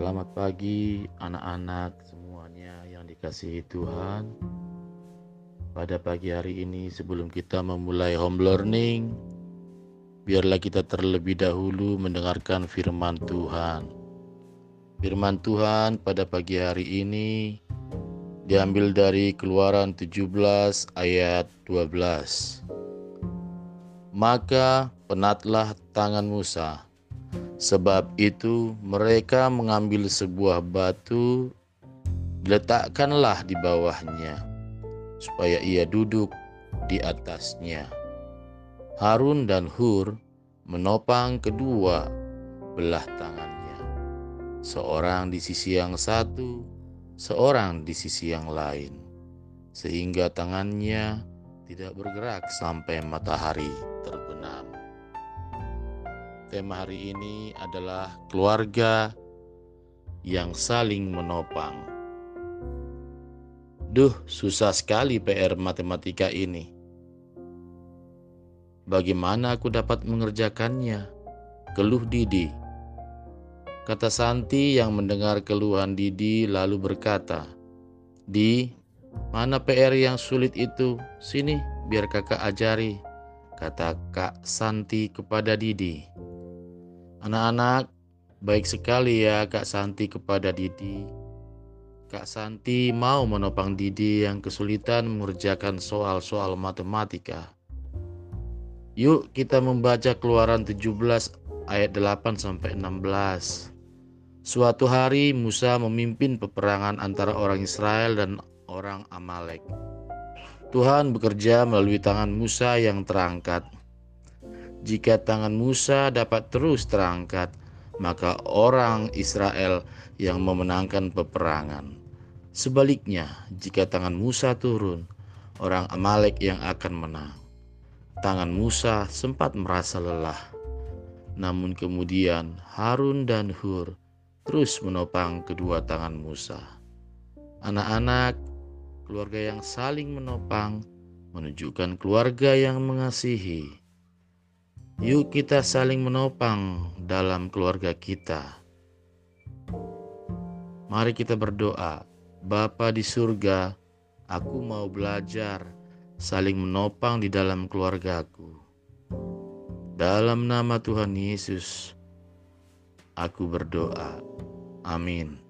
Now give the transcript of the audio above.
Selamat pagi anak-anak semuanya yang dikasihi Tuhan. Pada pagi hari ini sebelum kita memulai home learning, biarlah kita terlebih dahulu mendengarkan firman Tuhan. Firman Tuhan pada pagi hari ini diambil dari Keluaran 17 ayat 12. Maka penatlah tangan Musa Sebab itu mereka mengambil sebuah batu diletakkanlah di bawahnya supaya ia duduk di atasnya. Harun dan Hur menopang kedua belah tangannya. Seorang di sisi yang satu, seorang di sisi yang lain. Sehingga tangannya tidak bergerak sampai matahari terbenam. Tema hari ini adalah keluarga yang saling menopang. Duh, susah sekali PR matematika ini. Bagaimana aku dapat mengerjakannya? Keluh Didi. Kata Santi yang mendengar keluhan Didi lalu berkata, Di, mana PR yang sulit itu? Sini, biar kakak ajari, kata Kak Santi kepada Didi. Anak-anak, baik sekali ya Kak Santi kepada Didi. Kak Santi mau menopang Didi yang kesulitan mengerjakan soal-soal matematika. Yuk kita membaca Keluaran 17 ayat 8 sampai 16. Suatu hari Musa memimpin peperangan antara orang Israel dan orang Amalek. Tuhan bekerja melalui tangan Musa yang terangkat. Jika tangan Musa dapat terus terangkat, maka orang Israel yang memenangkan peperangan. Sebaliknya, jika tangan Musa turun, orang Amalek yang akan menang. Tangan Musa sempat merasa lelah, namun kemudian Harun dan Hur terus menopang kedua tangan Musa. Anak-anak, keluarga yang saling menopang menunjukkan keluarga yang mengasihi Yuk kita saling menopang dalam keluarga kita. Mari kita berdoa. Bapa di surga, aku mau belajar saling menopang di dalam keluargaku. Dalam nama Tuhan Yesus, aku berdoa. Amin.